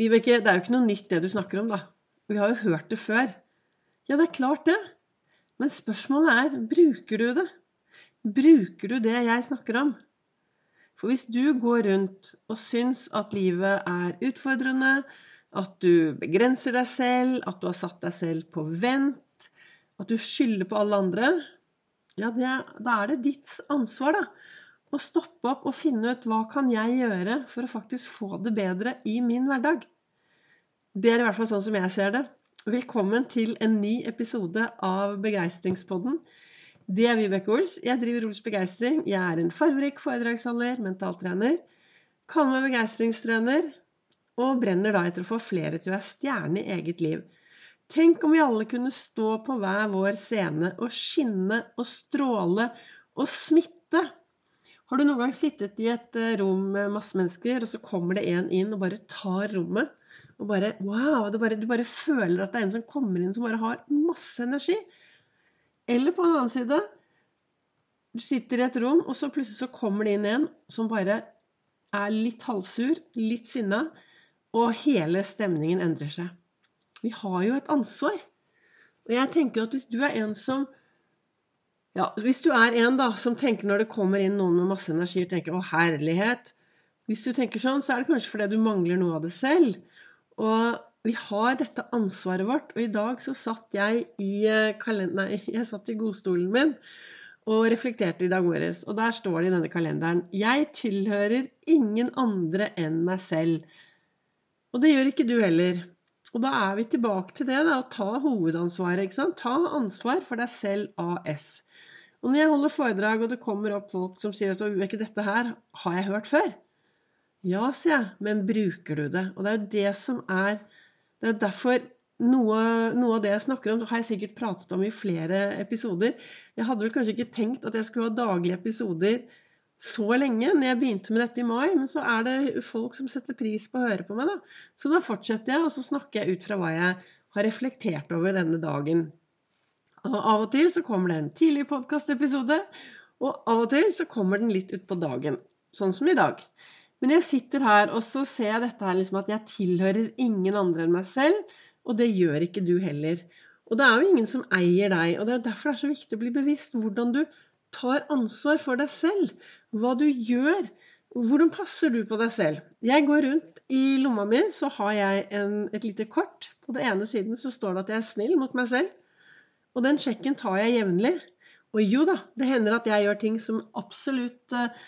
Vibeke, det er jo ikke noe nytt det du snakker om, da. Vi har jo hørt det før. Ja, det er klart det. Men spørsmålet er bruker du det? Bruker du det jeg snakker om? For hvis du går rundt og syns at livet er utfordrende, at du begrenser deg selv, at du har satt deg selv på vent, at du skylder på alle andre, ja, det, da er det ditt ansvar, da. Å stoppe opp og finne ut hva kan jeg gjøre for å faktisk få det bedre i min hverdag. Det er i hvert fall sånn som jeg ser det. Velkommen til en ny episode av Begeistringspodden. Det er Vibeke Ols. Jeg driver Ols Begeistring. Jeg er en farverik foredragsholder, mentaltrener. Kaller meg begeistringstrener. Og brenner da etter å få flere til å være stjerne i eget liv. Tenk om vi alle kunne stå på hver vår scene og skinne og stråle og smitte har du noen gang sittet i et eh, rom med masse mennesker, og så kommer det en inn og bare tar rommet? Og bare Wow! Bare, du bare føler at det er en som kommer inn som bare har masse energi. Eller på en annen side Du sitter i et rom, og så plutselig så kommer det inn en som bare er litt halvsur, litt sinna, og hele stemningen endrer seg. Vi har jo et ansvar. Og jeg tenker at hvis du er en som ja, Hvis du er en da, som tenker når det kommer inn noen med masse energi, og tenker 'Å, herlighet' Hvis du tenker sånn, så er det kanskje fordi du mangler noe av det selv. Og vi har dette ansvaret vårt. Og i dag så satt jeg i eh, Nei, jeg satt i godstolen min og reflekterte i dag morges. Og der står det i denne kalenderen 'Jeg tilhører ingen andre enn meg selv'. Og det gjør ikke du heller. Og da er vi tilbake til det, da, å ta hovedansvaret. ikke sant? Ta ansvar for deg selv AS. Og når jeg holder foredrag, og det kommer opp folk som sier at ikke dette her har jeg hørt før. Ja, sier jeg, men bruker du det? Og det er jo det som er Det er derfor noe, noe, av det jeg snakker om, har jeg sikkert pratet om i flere episoder. Jeg hadde vel kanskje ikke tenkt at jeg skulle ha daglige episoder så lenge når jeg begynte med dette i mai, men så er det folk som setter pris på å høre på meg, da. Så da fortsetter jeg, og så snakker jeg ut fra hva jeg har reflektert over denne dagen. Og av og til så kommer det en tidlig podkastepisode, og av og til så kommer den litt utpå dagen. Sånn som i dag. Men jeg sitter her, og så ser jeg dette her liksom at jeg tilhører ingen andre enn meg selv, og det gjør ikke du heller. Og det er jo ingen som eier deg, og det er derfor det er så viktig å bli bevisst hvordan du tar ansvar for deg selv. Hva du gjør. Hvordan passer du på deg selv? Jeg går rundt i lomma mi, så har jeg en, et lite kort. På den ene siden så står det at jeg er snill mot meg selv. Og den sjekken tar jeg jevnlig. Og jo da, det hender at jeg gjør ting som absolutt eh,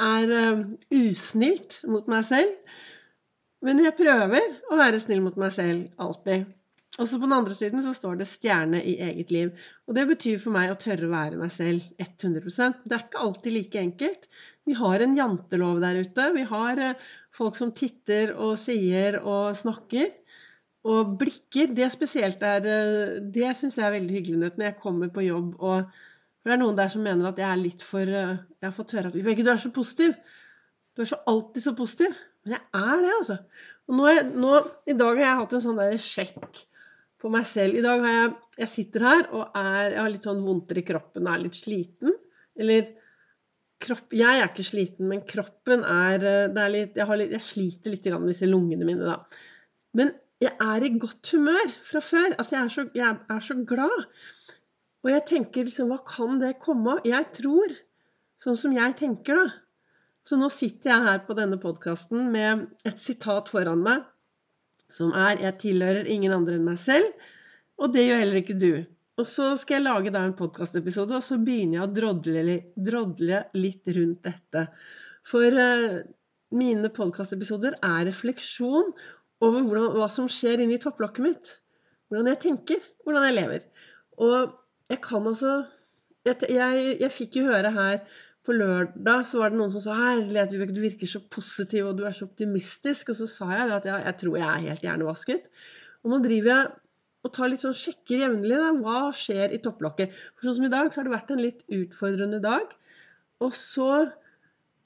er eh, usnilt mot meg selv. Men jeg prøver å være snill mot meg selv alltid. Og så på den andre siden så står det 'stjerne i eget liv'. Og det betyr for meg å tørre å være meg selv 100% Det er ikke alltid like enkelt. Vi har en jantelov der ute. Vi har eh, folk som titter og sier og snakker. Og blikker, det spesielt er eh, Det syns jeg er veldig hyggelig når jeg kommer på jobb og For det er noen der som mener at jeg er litt for eh, Jeg har fått høre at Vibeke, du er så positiv. Du er så alltid så positiv. Men jeg er det, altså. Og nå, nå, I dag har jeg hatt en sånn der sjekk på meg selv. I dag har jeg Jeg sitter her og er Jeg har litt sånn vondter i kroppen, og er litt sliten. Eller kropp, Jeg er ikke sliten, men kroppen er, eh, er litt, jeg, litt, jeg, sliter litt med disse lungene mine, da. Men jeg er i godt humør fra før. Altså, jeg er så, jeg er så glad. Og jeg tenker liksom Hva kan det komme av? Jeg tror, sånn som jeg tenker, da Så nå sitter jeg her på denne podkasten med et sitat foran meg som er 'Jeg tilhører ingen andre enn meg selv', og det gjør heller ikke du. Og så skal jeg lage da en podkastepisode, og så begynner jeg å drodle, drodle litt rundt dette. For uh, mine podkastepisoder er refleksjon over hvordan, hva som skjer inni topplokket mitt. Hvordan jeg tenker, hvordan jeg lever. Og jeg kan altså Jeg, jeg, jeg fikk jo høre her på lørdag så var det noen som sa 'Herlighet, du virker så positiv, og du er så optimistisk.' Og så sa jeg at jeg, jeg tror jeg er helt hjernevasket. Og nå driver jeg og tar litt sånn sjekker jevnlig. Hva skjer i topplokket? For sånn som i dag, så har det vært en litt utfordrende dag. Og så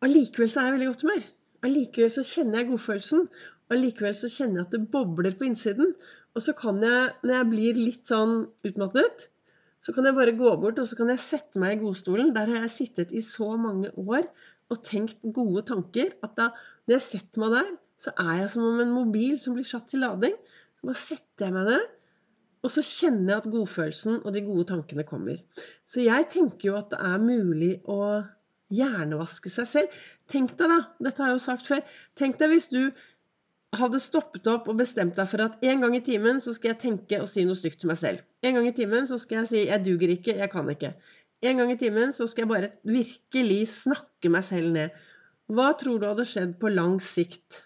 Allikevel så er jeg veldig godt humør. Allikevel så kjenner jeg godfølelsen. Og likevel så kjenner jeg at det bobler på innsiden. Og så kan jeg, når jeg blir litt sånn utmattet, så kan jeg bare gå bort og så kan jeg sette meg i godstolen. Der har jeg sittet i så mange år og tenkt gode tanker at da, når jeg setter meg der, så er jeg som om en mobil som blir satt til lading. Så bare setter jeg meg ned, og så kjenner jeg at godfølelsen og de gode tankene kommer. Så jeg tenker jo at det er mulig å hjernevaske seg selv. Tenk deg da, dette har jeg jo sagt før, tenk deg hvis du hadde stoppet opp og bestemt deg for at en gang i timen så skal jeg tenke og si noe stygt til meg selv. En gang i timen så skal jeg si 'jeg duger ikke, jeg kan ikke'. En gang i timen så skal jeg bare virkelig snakke meg selv ned. Hva tror du hadde skjedd på lang sikt?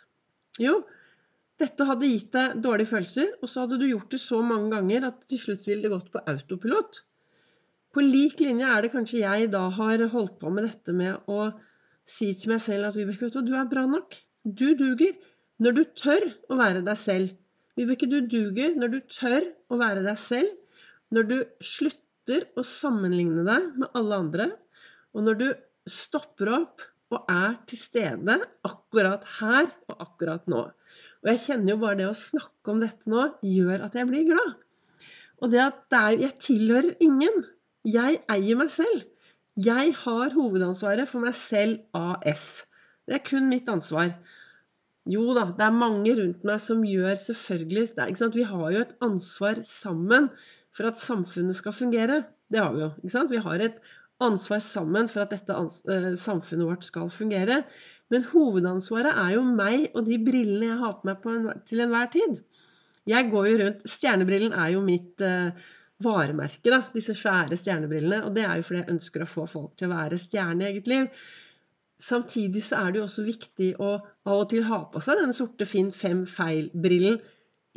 Jo, dette hadde gitt deg dårlige følelser, og så hadde du gjort det så mange ganger at til slutt ville det gått på autopilot. På lik linje er det kanskje jeg da har holdt på med dette med å si til meg selv at Vibeke, vet du, du er bra nok. Du duger. Når du tør å være deg selv. Vibeke, du duger når du tør å være deg selv. Når du slutter å sammenligne deg med alle andre. Og når du stopper opp og er til stede akkurat her og akkurat nå. Og jeg kjenner jo bare det å snakke om dette nå gjør at jeg blir glad. Og det at det er, jeg tilhører ingen. Jeg eier meg selv. Jeg har hovedansvaret for meg selv AS. Det er kun mitt ansvar. Jo da, det er mange rundt meg som gjør selvfølgelig er, Vi har jo et ansvar sammen for at samfunnet skal fungere. Det har vi jo. ikke sant? Vi har et ansvar sammen for at dette uh, samfunnet vårt skal fungere. Men hovedansvaret er jo meg og de brillene jeg har på meg på en, til enhver tid. Jeg går jo rundt Stjernebrillen er jo mitt uh, varemerke, da. Disse svære stjernebrillene. Og det er jo fordi jeg ønsker å få folk til å være stjerne i eget liv. Samtidig så er det jo også viktig å av og til ha på seg den sorte finn fem feil-brillen.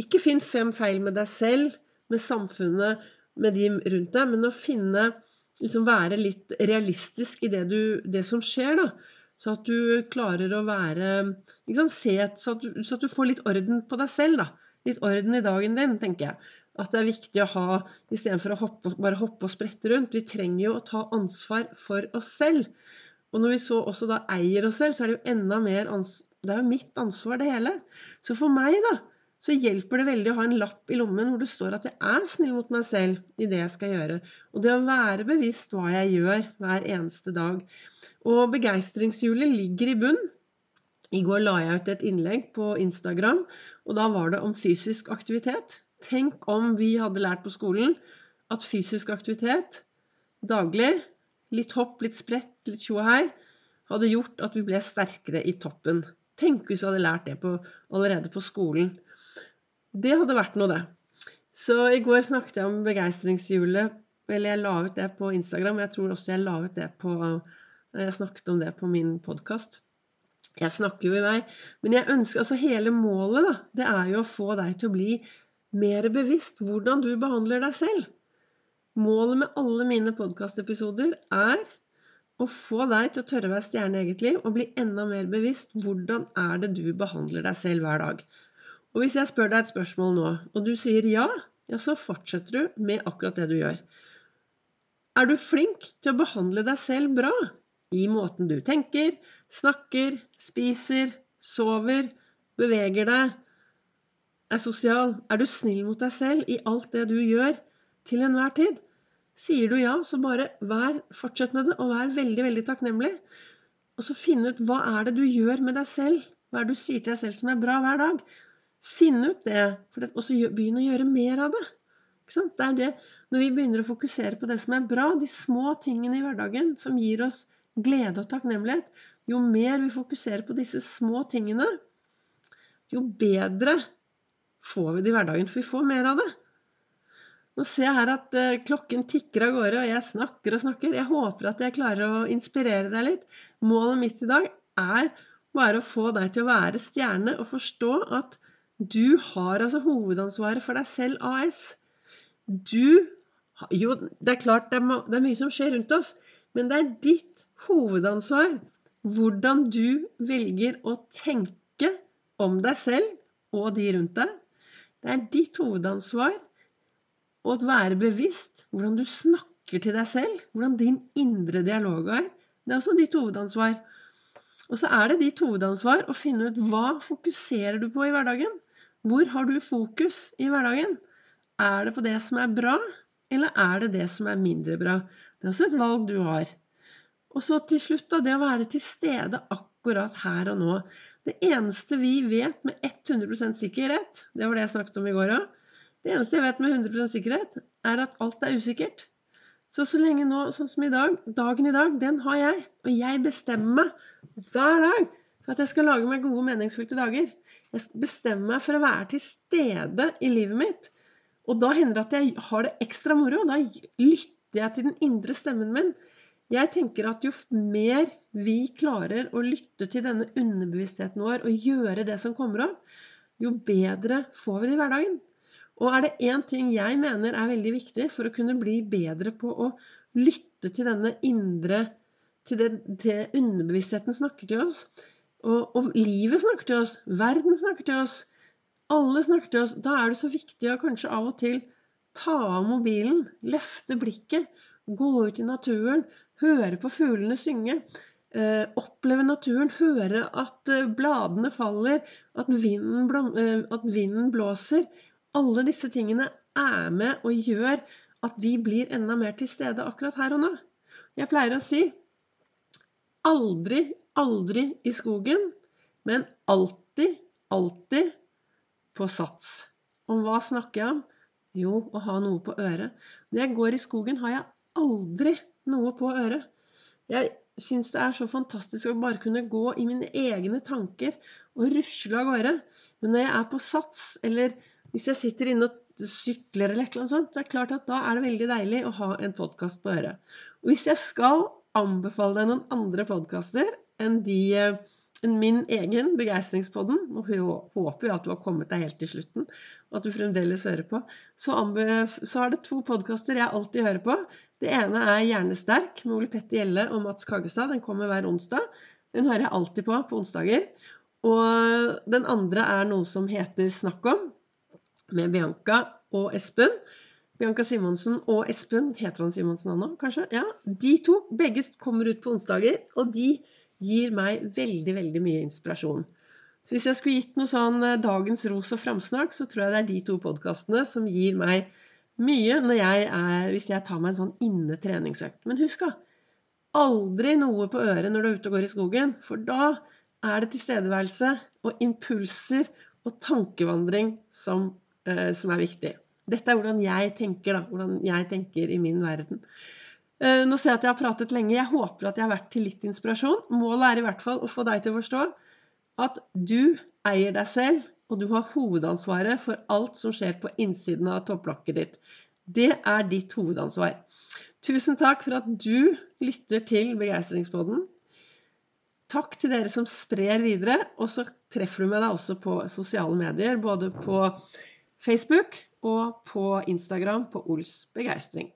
Ikke finn fem feil med deg selv, med samfunnet, med de rundt deg, men å finne Liksom være litt realistisk i det, du, det som skjer, da. Så at du klarer å være sant, se, så, at du, så, at du, får litt orden på deg selv, da. Litt orden i dagen din, tenker jeg. At det er viktig å ha, istedenfor å hoppe, bare hoppe og sprette rundt. Vi trenger jo å ta ansvar for oss selv. Og når vi så også da eier oss selv, så er det jo enda mer Det er jo mitt ansvar, det hele. Så for meg, da, så hjelper det veldig å ha en lapp i lommen hvor det står at jeg er snill mot meg selv i det jeg skal gjøre. Og det å være bevisst hva jeg gjør hver eneste dag. Og begeistringshjulet ligger i bunn. I går la jeg ut et innlegg på Instagram, og da var det om fysisk aktivitet. Tenk om vi hadde lært på skolen at fysisk aktivitet daglig litt hopp, litt sprett, litt tjo og hei, hadde gjort at vi ble sterkere i toppen. Tenk hvis vi hadde lært det på, allerede på skolen. Det hadde vært noe, det. Så i går snakket jeg om begeistringshjulet. Eller jeg la ut det på Instagram. Jeg tror også jeg la ut det på Jeg snakket om det på min podkast. Jeg snakker jo i vei. Men jeg ønsker, altså hele målet da, det er jo å få deg til å bli mer bevisst hvordan du behandler deg selv. Målet med alle mine podkastepisoder er å få deg til å tørre å være stjerne i eget liv og bli enda mer bevisst hvordan er det du behandler deg selv hver dag. Og hvis jeg spør deg et spørsmål nå, og du sier ja, ja, så fortsetter du med akkurat det du gjør. Er du flink til å behandle deg selv bra i måten du tenker, snakker, spiser, sover, beveger deg, er sosial? Er du snill mot deg selv i alt det du gjør til enhver tid? Sier du ja, så bare vær, fortsett med det, og vær veldig, veldig takknemlig. Og så finne ut hva er det du gjør med deg selv. Hva er det du sier til deg selv som er bra hver dag? Finn ut det, og så begynn å gjøre mer av det. Det er det når vi begynner å fokusere på det som er bra, de små tingene i hverdagen som gir oss glede og takknemlighet, jo mer vi fokuserer på disse små tingene, jo bedre får vi det i hverdagen. For vi får mer av det. Nå ser jeg her at uh, klokken tikker av gårde, og jeg snakker og snakker. Jeg håper at jeg klarer å inspirere deg litt. Målet mitt i dag er bare å få deg til å være stjerne og forstå at du har altså hovedansvaret for deg selv AS. Du Jo, det er klart det er mye som skjer rundt oss, men det er ditt hovedansvar hvordan du velger å tenke om deg selv og de rundt deg. Det er ditt hovedansvar og å være bevisst hvordan du snakker til deg selv, hvordan din indre dialog er. Det er også ditt hovedansvar. Og så er det ditt hovedansvar å finne ut hva fokuserer du på i hverdagen. Hvor har du fokus i hverdagen? Er det på det som er bra, eller er det det som er mindre bra? Det er også et valg du har. Og så til slutt, da, det å være til stede akkurat her og nå. Det eneste vi vet med 100% sikkerhet, det var det jeg snakket om i går òg, det eneste jeg vet med 100% sikkerhet, er at alt er usikkert. Så så lenge nå, sånn som i dag, dagen i dag, den har jeg. Og jeg bestemmer meg hver dag for at jeg skal lage meg gode, meningsfylte dager. Jeg bestemmer meg for å være til stede i livet mitt. Og da hender det at jeg har det ekstra moro. Da lytter jeg til den indre stemmen min. Jeg tenker at jo mer vi klarer å lytte til denne underbevisstheten vår og gjøre det som kommer opp, jo bedre får vi det i hverdagen. Og er det én ting jeg mener er veldig viktig for å kunne bli bedre på å lytte til denne indre Til det, det underbevisstheten snakker til oss, og, og livet snakker til oss, verden snakker til oss, alle snakker til oss. Da er det så viktig å kanskje av og til ta av mobilen, løfte blikket, gå ut i naturen, høre på fuglene synge. Eh, oppleve naturen, høre at eh, bladene faller, at vinden, blom, eh, at vinden blåser. Alle disse tingene er med og gjør at vi blir enda mer til stede akkurat her og nå. Jeg pleier å si aldri, aldri i skogen, men alltid, alltid på sats. Og hva snakker jeg om? Jo, å ha noe på øret. Når jeg går i skogen, har jeg aldri noe på øret. Jeg syns det er så fantastisk å bare kunne gå i mine egne tanker og rusle av gårde. Men når jeg er på sats, eller hvis jeg sitter inne og sykler eller noe sånt, så er det klart at da er det veldig deilig å ha en podkast på øret. Og hvis jeg skal anbefale deg noen andre podkaster enn de enn min egen Begeistringspodden. Og håper jo at du har kommet deg helt til slutten, og at du fremdeles hører på. Så, så er det to podkaster jeg alltid hører på. Det ene er Hjernesterk med Ole Petter Gjelle og Mats Kagestad. Den kommer hver onsdag. Den hører jeg alltid på på onsdager. Og den andre er noe som heter Snakk om, med Bianca og Espen. Bianca Simonsen og Espen Heter han Simonsen ennå, kanskje? Ja. De to. Begge kommer ut på onsdager. Og de gir meg veldig, veldig mye inspirasjon. Så hvis jeg skulle gitt noe sånn eh, dagens ros og framsnakk, så tror jeg det er de to podkastene som gir meg mye jeg er, hvis jeg tar meg en sånn inne treningsøkt. Men husk, da. Aldri noe på øret når du er ute og går i skogen. For da er det tilstedeværelse og impulser og tankevandring som, som er viktig. Dette er hvordan jeg tenker, da. Hvordan jeg tenker i min verden. Eh, nå ser jeg at jeg har pratet lenge. Jeg håper at jeg har vært til litt inspirasjon. Målet er i hvert fall å få deg til å forstå at du eier deg selv, og du har hovedansvaret for alt som skjer på innsiden av topplokket ditt. Det er ditt hovedansvar. Tusen takk for at du lytter til Begeistringspodden. Takk til dere som sprer videre. Og så treffer du med deg også på sosiale medier, både på Facebook og på Instagram på Ols begeistring.